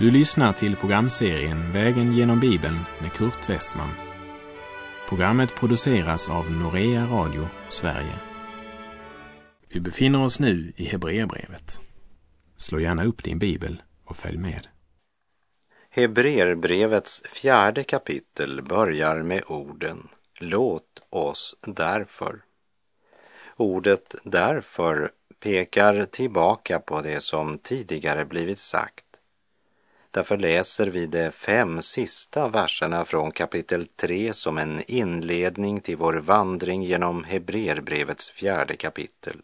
Du lyssnar till programserien Vägen genom Bibeln med Kurt Westman. Programmet produceras av Norea Radio Sverige. Vi befinner oss nu i Hebreerbrevet. Slå gärna upp din bibel och följ med. Hebreerbrevets fjärde kapitel börjar med orden Låt oss därför. Ordet därför pekar tillbaka på det som tidigare blivit sagt. Därför läser vi de fem sista verserna från kapitel 3 som en inledning till vår vandring genom Hebreerbrevets fjärde kapitel.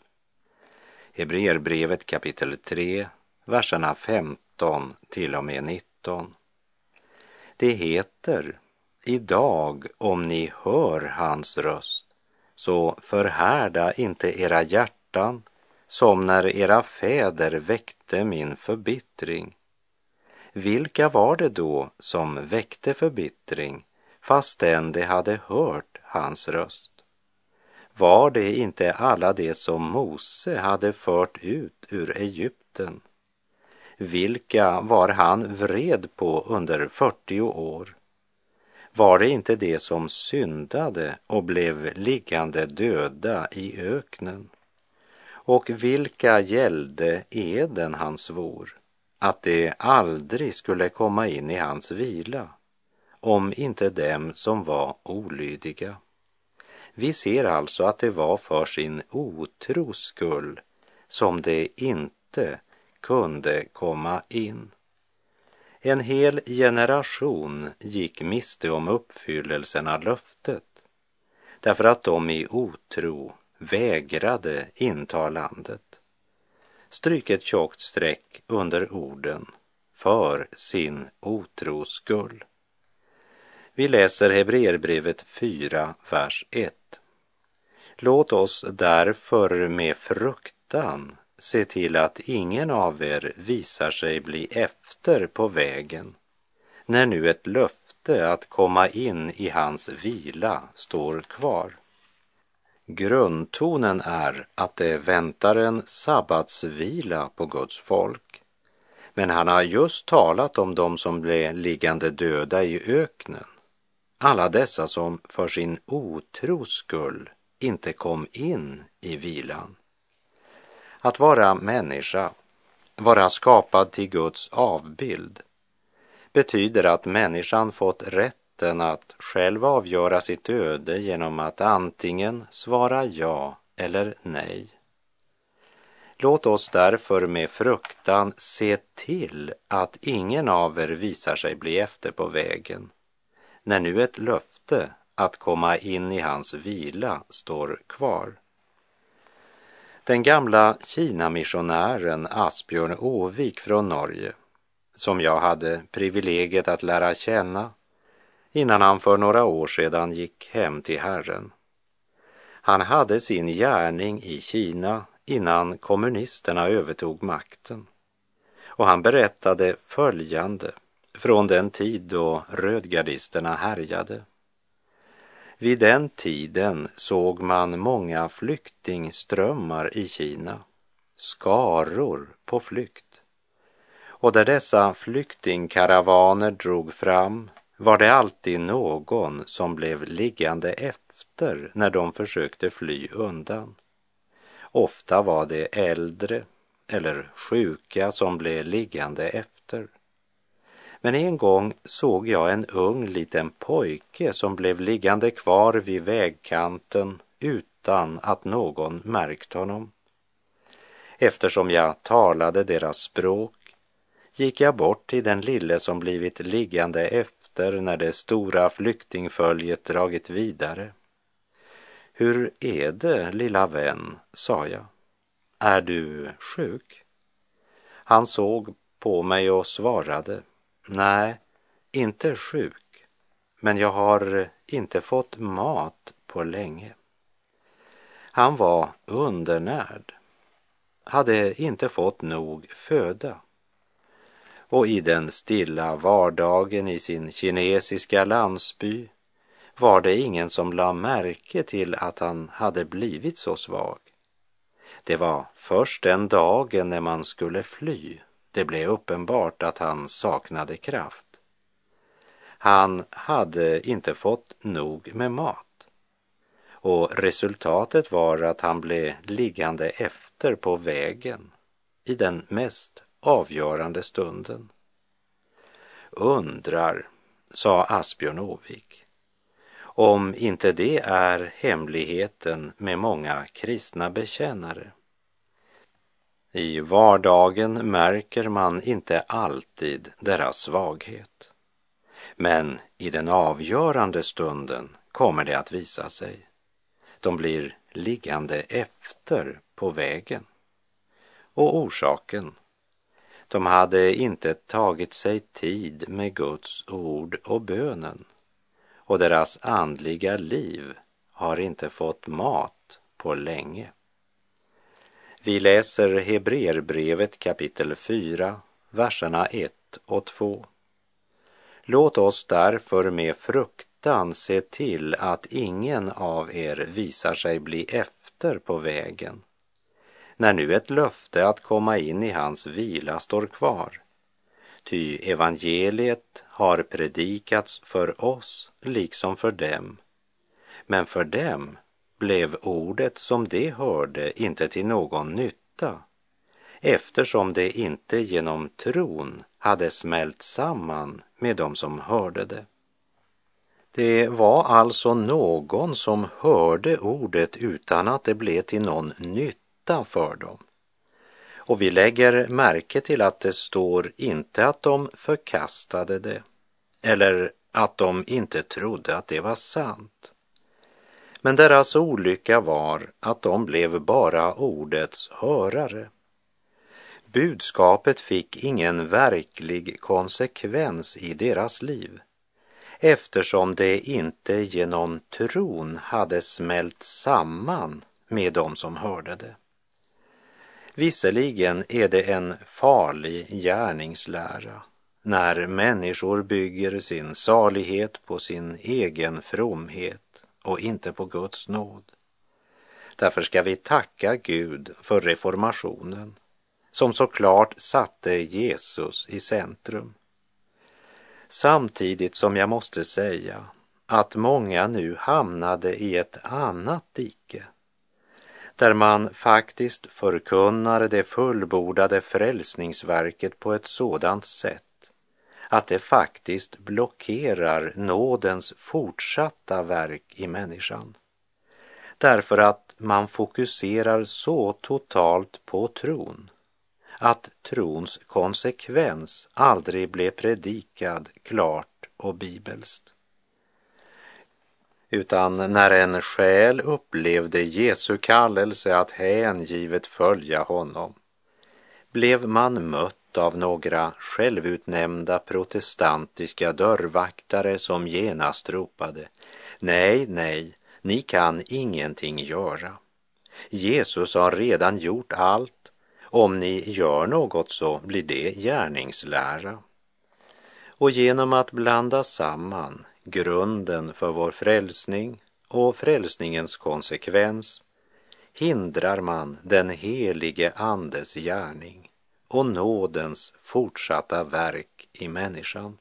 Hebreerbrevet kapitel 3, verserna 15 till och med 19. Det heter Idag om ni hör hans röst, så förhärda inte era hjärtan som när era fäder väckte min förbittring. Vilka var det då som väckte förbittring fastän de hade hört hans röst? Var det inte alla de som Mose hade fört ut ur Egypten? Vilka var han vred på under 40 år? Var det inte det som syndade och blev liggande döda i öknen? Och vilka gällde eden han svor, att det aldrig skulle komma in i hans vila, om inte dem som var olydiga? Vi ser alltså att det var för sin otros skull som det inte kunde komma in. En hel generation gick miste om uppfyllelsen av löftet därför att de i otro vägrade inta landet. Stryk ett tjockt streck under orden för sin otros skull. Vi läser Hebreerbrevet 4, vers 1. Låt oss därför med fruktan se till att ingen av er visar sig bli efter på vägen, när nu ett löfte att komma in i hans vila står kvar. Grundtonen är att det väntar en sabbatsvila på Guds folk. Men han har just talat om dem som blev liggande döda i öknen. Alla dessa som för sin otros skull inte kom in i vilan. Att vara människa, vara skapad till Guds avbild, betyder att människan fått rätt rätten att själv avgöra sitt öde genom att antingen svara ja eller nej. Låt oss därför med fruktan se till att ingen av er visar sig bli efter på vägen, när nu ett löfte att komma in i hans vila står kvar. Den gamla Kina-missionären Asbjörn Åvik från Norge, som jag hade privilegiet att lära känna innan han för några år sedan gick hem till Herren. Han hade sin gärning i Kina innan kommunisterna övertog makten. Och han berättade följande från den tid då rödgardisterna härjade. Vid den tiden såg man många flyktingströmmar i Kina, skaror på flykt. Och där dessa flyktingkaravaner drog fram var det alltid någon som blev liggande efter när de försökte fly undan. Ofta var det äldre eller sjuka som blev liggande efter. Men en gång såg jag en ung liten pojke som blev liggande kvar vid vägkanten utan att någon märkt honom. Eftersom jag talade deras språk gick jag bort till den lille som blivit liggande efter när det stora flyktingföljet dragit vidare. Hur är det, lilla vän, sa jag. Är du sjuk? Han såg på mig och svarade Nej, inte sjuk, men jag har inte fått mat på länge. Han var undernärd, hade inte fått nog föda. Och i den stilla vardagen i sin kinesiska landsby var det ingen som la märke till att han hade blivit så svag. Det var först den dagen när man skulle fly det blev uppenbart att han saknade kraft. Han hade inte fått nog med mat och resultatet var att han blev liggande efter på vägen i den mest avgörande stunden. Undrar, sa Asbjörn Åvik, om inte det är hemligheten med många kristna bekännare. I vardagen märker man inte alltid deras svaghet. Men i den avgörande stunden kommer det att visa sig. De blir liggande efter på vägen. Och orsaken? De hade inte tagit sig tid med Guds ord och bönen och deras andliga liv har inte fått mat på länge. Vi läser Hebreerbrevet kapitel 4, verserna 1 och 2. Låt oss därför med fruktan se till att ingen av er visar sig bli efter på vägen, när nu ett löfte att komma in i hans vila står kvar. Ty evangeliet har predikats för oss liksom för dem, men för dem blev ordet som de hörde inte till någon nytta eftersom det inte genom tron hade smält samman med dem som hörde det. Det var alltså någon som hörde ordet utan att det blev till någon nytta för dem. Och vi lägger märke till att det står inte att de förkastade det eller att de inte trodde att det var sant. Men deras olycka var att de blev bara ordets hörare. Budskapet fick ingen verklig konsekvens i deras liv eftersom det inte genom tron hade smält samman med dem som hörde det. Visserligen är det en farlig gärningslära när människor bygger sin salighet på sin egen fromhet och inte på Guds nåd. Därför ska vi tacka Gud för reformationen som så klart satte Jesus i centrum. Samtidigt som jag måste säga att många nu hamnade i ett annat dike där man faktiskt förkunnar det fullbordade frälsningsverket på ett sådant sätt att det faktiskt blockerar nådens fortsatta verk i människan. Därför att man fokuserar så totalt på tron att trons konsekvens aldrig blev predikad klart och bibelskt. Utan när en själ upplevde Jesu kallelse att hängivet följa honom blev man mött av några självutnämnda protestantiska dörrvaktare som genast ropade Nej, nej, ni kan ingenting göra. Jesus har redan gjort allt. Om ni gör något så blir det gärningslära. Och genom att blanda samman grunden för vår frälsning och frälsningens konsekvens hindrar man den helige Andes gärning och nådens fortsatta verk i människan.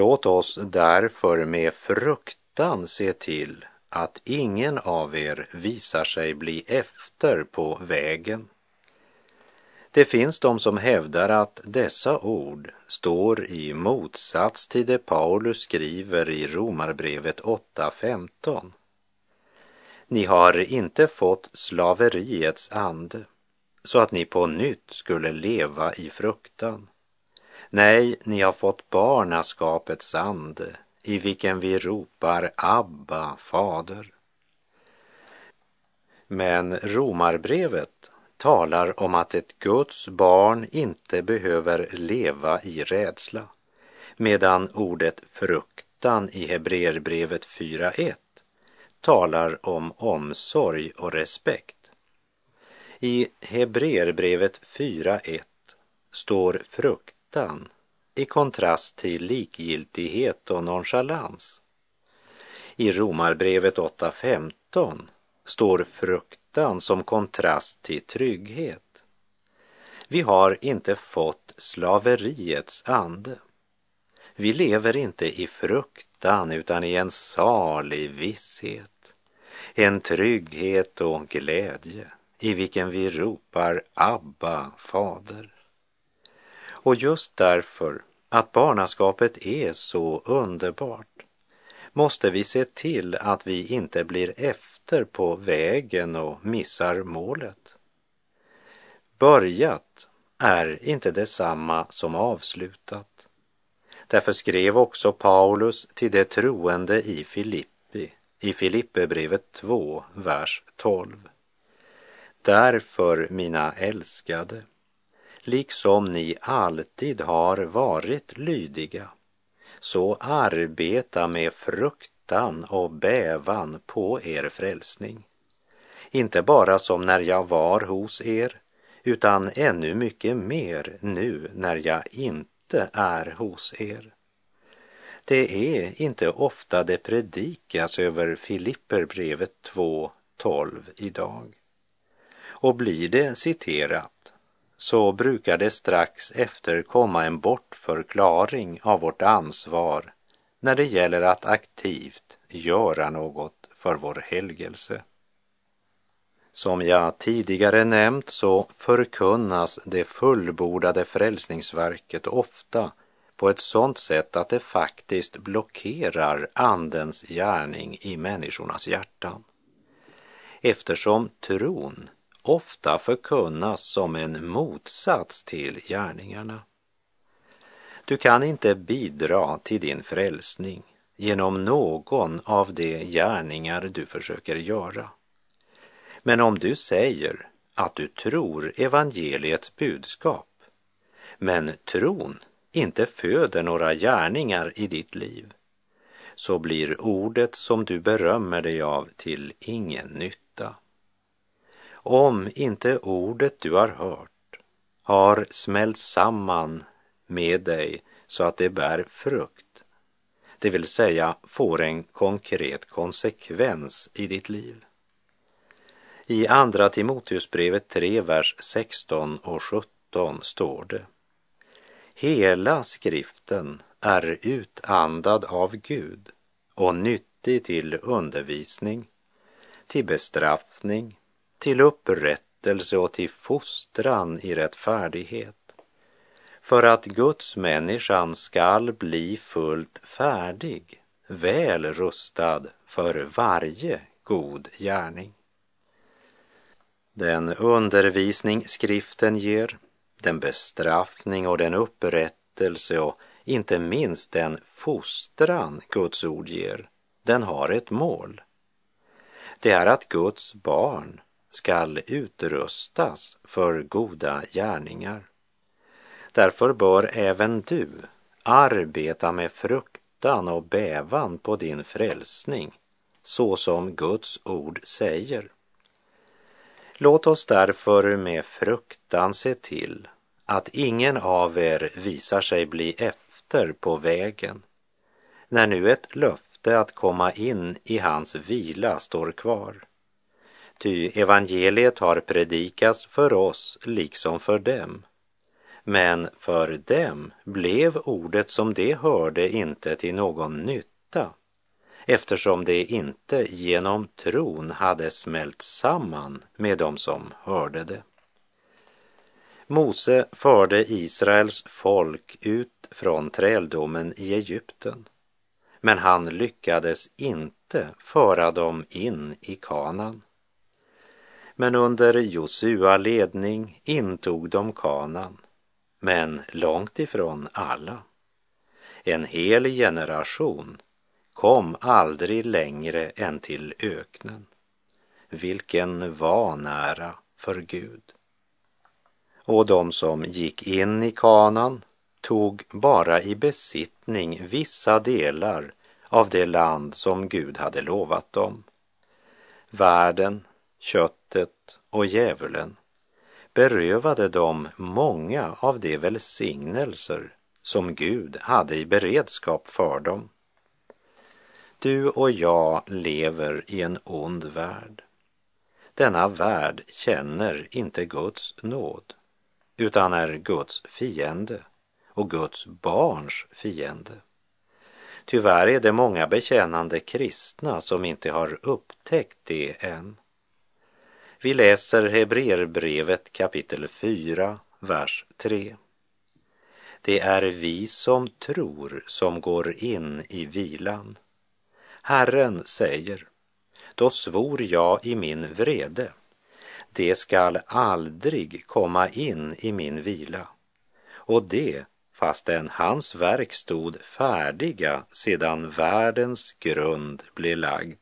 Låt oss därför med fruktan se till att ingen av er visar sig bli efter på vägen. Det finns de som hävdar att dessa ord står i motsats till det Paulus skriver i Romarbrevet 8.15. Ni har inte fått slaveriets ande så att ni på nytt skulle leva i fruktan. Nej, ni har fått barnaskapets ande i vilken vi ropar Abba, fader. Men romarbrevet talar om att ett Guds barn inte behöver leva i rädsla, medan ordet fruktan i Hebreerbrevet 4.1 talar om omsorg och respekt. I Hebreerbrevet 4.1 står frukt fruktan i kontrast till likgiltighet och nonchalans. I Romarbrevet 8.15 står fruktan som kontrast till trygghet. Vi har inte fått slaveriets ande. Vi lever inte i fruktan utan i en salig visshet, en trygghet och glädje i vilken vi ropar Abba, Fader. Och just därför att barnaskapet är så underbart måste vi se till att vi inte blir efter på vägen och missar målet. Börjat är inte detsamma som avslutat. Därför skrev också Paulus till de troende i Filippi, i Filipperbrevet 2, vers 12. Därför, mina älskade, liksom ni alltid har varit lydiga, så arbeta med fruktan och bävan på er frälsning. Inte bara som när jag var hos er, utan ännu mycket mer nu när jag inte är hos er. Det är inte ofta det predikas över Filipperbrevet 2.12 idag. Och blir det citerat så brukar det strax efter komma en bortförklaring av vårt ansvar när det gäller att aktivt göra något för vår helgelse. Som jag tidigare nämnt så förkunnas det fullbordade frälsningsverket ofta på ett sådant sätt att det faktiskt blockerar Andens gärning i människornas hjärtan. Eftersom tron ofta förkunnas som en motsats till gärningarna. Du kan inte bidra till din frälsning genom någon av de gärningar du försöker göra. Men om du säger att du tror evangeliets budskap, men tron inte föder några gärningar i ditt liv, så blir ordet som du berömmer dig av till ingen nytta. Om inte ordet du har hört har smält samman med dig så att det bär frukt, det vill säga får en konkret konsekvens i ditt liv. I Andra Timoteusbrevet 3, vers 16 och 17 står det. Hela skriften är utandad av Gud och nyttig till undervisning, till bestraffning, till upprättelse och till fostran i rättfärdighet för att Guds människan skall bli fullt färdig, väl rustad för varje god gärning. Den undervisning skriften ger, den bestraffning och den upprättelse och inte minst den fostran Guds ord ger, den har ett mål. Det är att Guds barn skall utrustas för goda gärningar. Därför bör även du arbeta med fruktan och bävan på din frälsning, så som Guds ord säger. Låt oss därför med fruktan se till att ingen av er visar sig bli efter på vägen, när nu ett löfte att komma in i hans vila står kvar. Ty evangeliet har predikats för oss liksom för dem. Men för dem blev ordet som de hörde inte till någon nytta eftersom det inte genom tron hade smält samman med dem som hörde det. Mose förde Israels folk ut från träldomen i Egypten, men han lyckades inte föra dem in i kanan. Men under Josua ledning intog de kanan, men långt ifrån alla. En hel generation kom aldrig längre än till öknen. Vilken vanära för Gud. Och de som gick in i kanan tog bara i besittning vissa delar av det land som Gud hade lovat dem. Världen, köttet och djävulen berövade dem många av de välsignelser som Gud hade i beredskap för dem. Du och jag lever i en ond värld. Denna värld känner inte Guds nåd, utan är Guds fiende och Guds barns fiende. Tyvärr är det många bekännande kristna som inte har upptäckt det än. Vi läser Hebreerbrevet kapitel 4, vers 3. Det är vi som tror som går in i vilan. Herren säger, då svor jag i min vrede, det skall aldrig komma in i min vila. Och det fastän hans verk stod färdiga sedan världens grund blev lagd.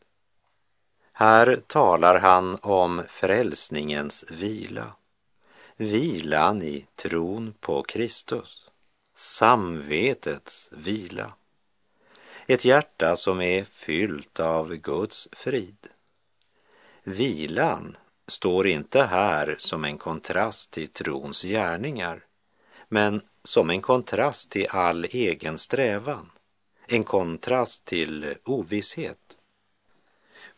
Här talar han om frälsningens vila, vilan i tron på Kristus, samvetets vila. Ett hjärta som är fyllt av Guds frid. Vilan står inte här som en kontrast till trons gärningar, men som en kontrast till all egen strävan, en kontrast till ovisshet.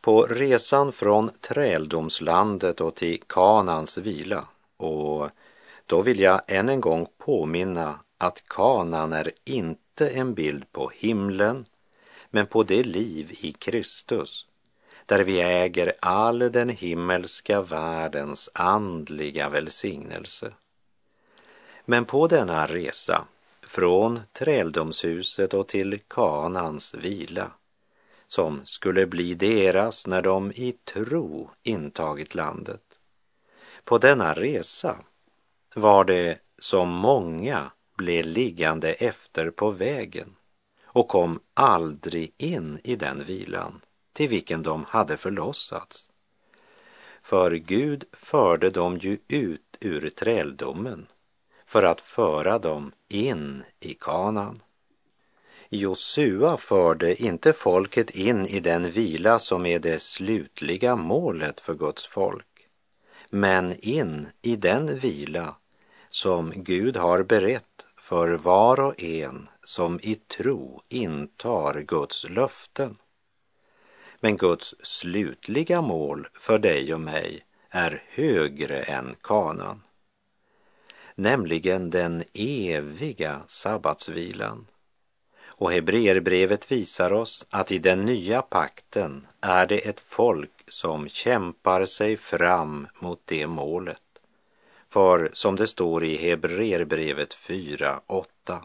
På resan från träldomslandet och till Kanans vila, och då vill jag än en gång påminna att Kanan är inte en bild på himlen, men på det liv i Kristus, där vi äger all den himmelska världens andliga välsignelse. Men på denna resa, från träldomshuset och till Kanans vila, som skulle bli deras när de i tro intagit landet. På denna resa var det som många blev liggande efter på vägen och kom aldrig in i den vilan till vilken de hade förlossats. För Gud förde dem ju ut ur träldomen för att föra dem in i kanan. Josua förde inte folket in i den vila som är det slutliga målet för Guds folk, men in i den vila som Gud har berett för var och en som i tro intar Guds löften. Men Guds slutliga mål för dig och mig är högre än kanan nämligen den eviga sabbatsvilan. Och Hebreerbrevet visar oss att i den nya pakten är det ett folk som kämpar sig fram mot det målet. För som det står i Hebreerbrevet 4.8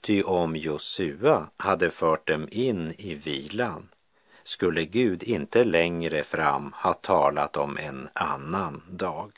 Ty om Josua hade fört dem in i vilan skulle Gud inte längre fram ha talat om en annan dag.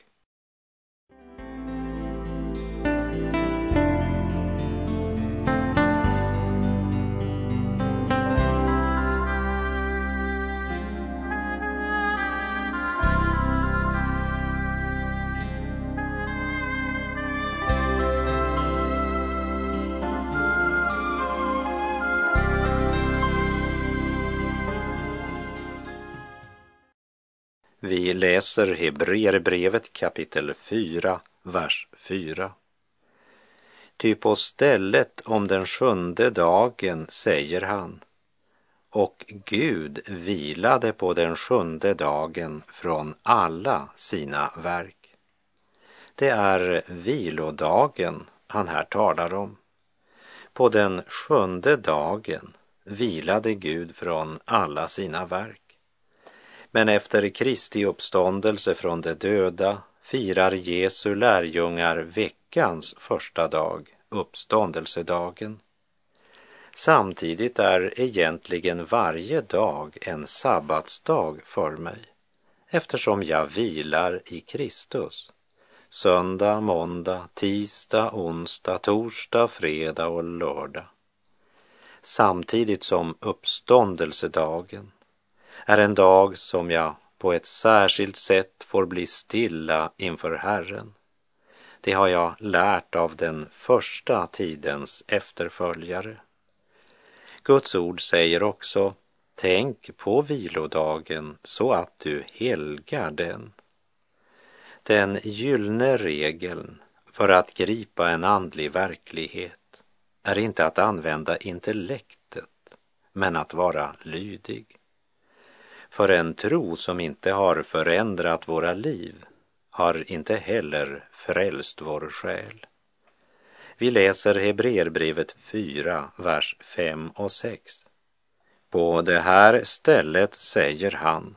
Vi läser Hebreerbrevet kapitel 4, vers 4. Ty på stället om den sjunde dagen säger han och Gud vilade på den sjunde dagen från alla sina verk. Det är vilodagen han här talar om. På den sjunde dagen vilade Gud från alla sina verk. Men efter Kristi uppståndelse från de döda firar Jesu lärjungar veckans första dag, uppståndelsedagen. Samtidigt är egentligen varje dag en sabbatsdag för mig eftersom jag vilar i Kristus. Söndag, måndag, tisdag, onsdag, torsdag, fredag och lördag. Samtidigt som uppståndelsedagen är en dag som jag på ett särskilt sätt får bli stilla inför Herren. Det har jag lärt av den första tidens efterföljare. Guds ord säger också, tänk på vilodagen så att du helgar den. Den gyllene regeln för att gripa en andlig verklighet är inte att använda intellektet, men att vara lydig. För en tro som inte har förändrat våra liv har inte heller frälst vår själ. Vi läser Hebreerbrevet 4, vers 5 och 6. På det här stället säger han,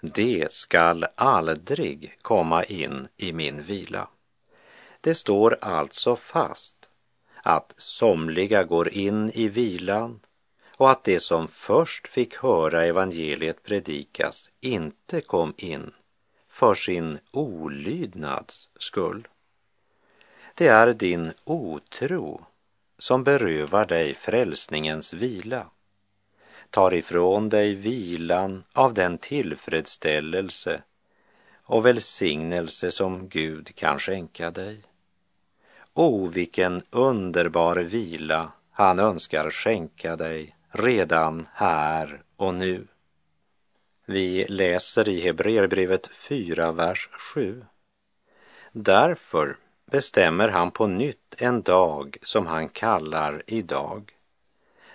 det skall aldrig komma in i min vila. Det står alltså fast att somliga går in i vilan och att de som först fick höra evangeliet predikas inte kom in för sin olydnads skull. Det är din otro som berövar dig frälsningens vila, tar ifrån dig vilan av den tillfredsställelse och välsignelse som Gud kan skänka dig. O, vilken underbar vila han önskar skänka dig redan här och nu. Vi läser i Hebreerbrevet 4, vers 7. Därför bestämmer han på nytt en dag som han kallar idag.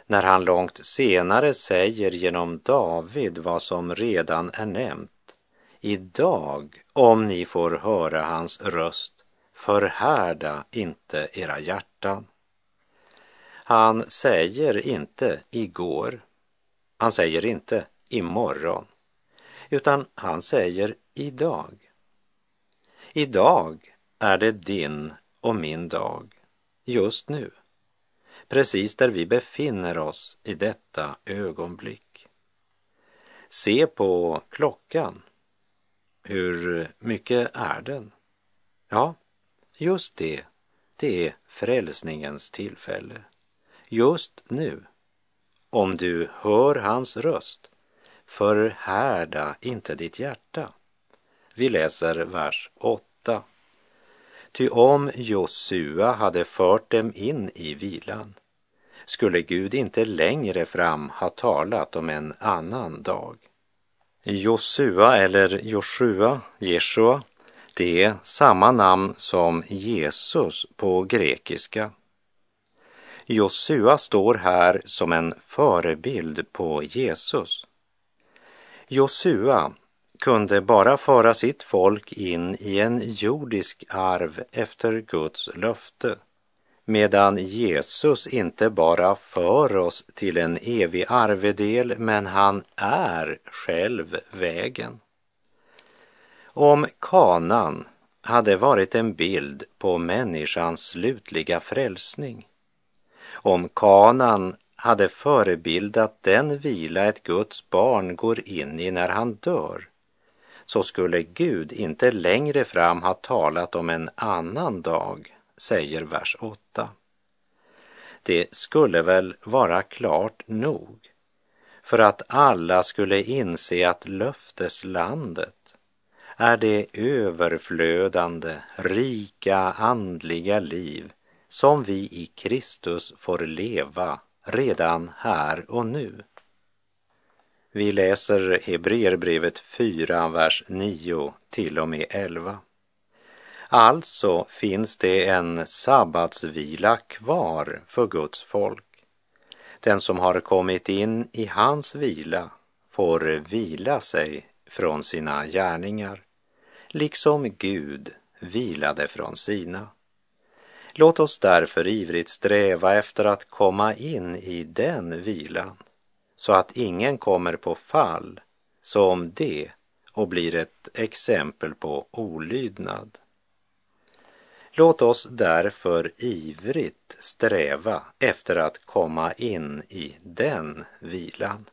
När han långt senare säger genom David vad som redan är nämnt. Idag, om ni får höra hans röst, förhärda inte era hjärtan. Han säger inte igår. Han säger inte imorgon. Utan han säger idag. Idag är det din och min dag, just nu. Precis där vi befinner oss i detta ögonblick. Se på klockan. Hur mycket är den? Ja, just det. Det är frälsningens tillfälle just nu. Om du hör hans röst, förhärda inte ditt hjärta. Vi läser vers 8. Ty om Josua hade fört dem in i vilan skulle Gud inte längre fram ha talat om en annan dag. Josua eller Joshua, Jeshua, det är samma namn som Jesus på grekiska Josua står här som en förebild på Jesus. Josua kunde bara föra sitt folk in i en jordisk arv efter Guds löfte, medan Jesus inte bara för oss till en evig arvedel, men han är själv vägen. Om kanan hade varit en bild på människans slutliga frälsning om kanan hade förebildat den vila ett Guds barn går in i när han dör, så skulle Gud inte längre fram ha talat om en annan dag, säger vers 8. Det skulle väl vara klart nog för att alla skulle inse att löfteslandet är det överflödande, rika andliga liv som vi i Kristus får leva redan här och nu. Vi läser Hebreerbrevet 4, vers 9 till och med 11. Alltså finns det en sabbatsvila kvar för Guds folk. Den som har kommit in i hans vila får vila sig från sina gärningar, liksom Gud vilade från sina. Låt oss därför ivrigt sträva efter att komma in i den vilan, så att ingen kommer på fall som det och blir ett exempel på olydnad. Låt oss därför ivrigt sträva efter att komma in i den vilan.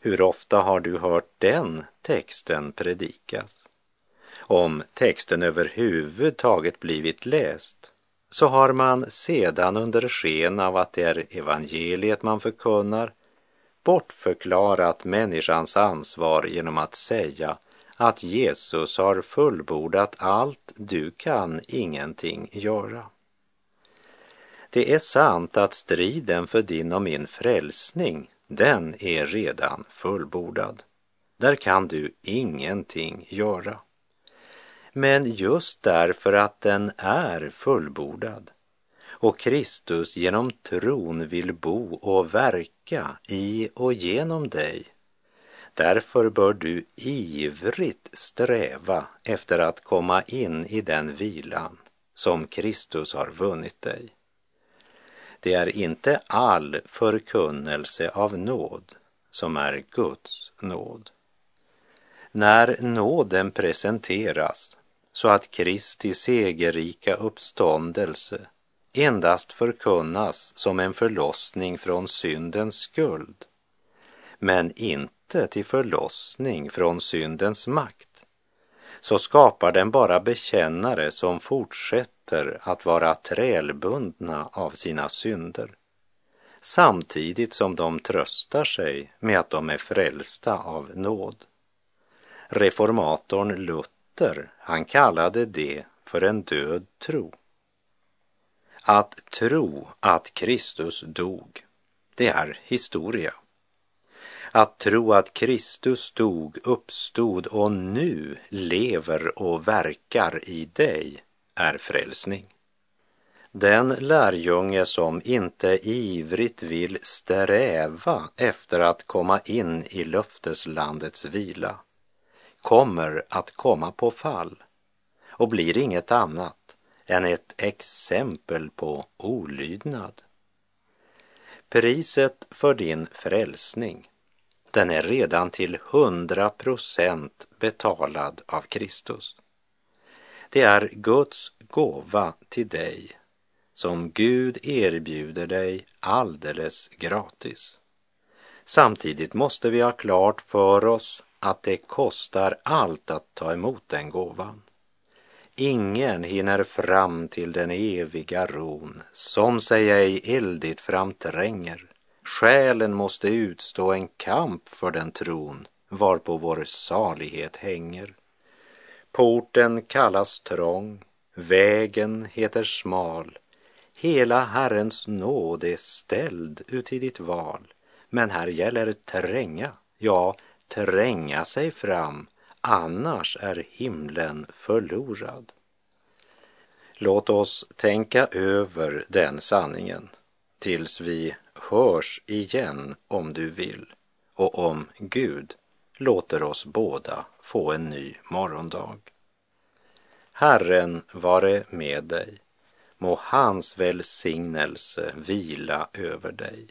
Hur ofta har du hört den texten predikas? Om texten överhuvudtaget blivit läst så har man sedan under sken av att det är evangeliet man förkunnar bortförklarat människans ansvar genom att säga att Jesus har fullbordat allt, du kan ingenting göra. Det är sant att striden för din och min frälsning, den är redan fullbordad. Där kan du ingenting göra. Men just därför att den är fullbordad och Kristus genom tron vill bo och verka i och genom dig, därför bör du ivrigt sträva efter att komma in i den vilan som Kristus har vunnit dig. Det är inte all förkunnelse av nåd som är Guds nåd. När nåden presenteras så att Kristi segerrika uppståndelse endast förkunnas som en förlossning från syndens skuld, men inte till förlossning från syndens makt, så skapar den bara bekännare som fortsätter att vara trälbundna av sina synder, samtidigt som de tröstar sig med att de är frälsta av nåd. Reformatorn Luther, han kallade det för en död tro. Att tro att Kristus dog, det är historia. Att tro att Kristus dog, uppstod och nu lever och verkar i dig är frälsning. Den lärjunge som inte ivrigt vill sträva efter att komma in i löfteslandets vila kommer att komma på fall och blir inget annat än ett exempel på olydnad. Priset för din frälsning, den är redan till hundra procent betalad av Kristus. Det är Guds gåva till dig som Gud erbjuder dig alldeles gratis. Samtidigt måste vi ha klart för oss att det kostar allt att ta emot den gåvan. Ingen hinner fram till den eviga ron som sig ej eldigt framtränger. Själen måste utstå en kamp för den tron varpå vår salighet hänger. Porten kallas trång, vägen heter smal. Hela Herrens nåd är ställd uti ditt val. Men här gäller tränga, ja, tränga sig fram annars är himlen förlorad. Låt oss tänka över den sanningen tills vi hörs igen om du vill och om Gud låter oss båda få en ny morgondag. Herren vare med dig. Må hans välsignelse vila över dig.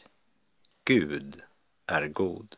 Gud är god.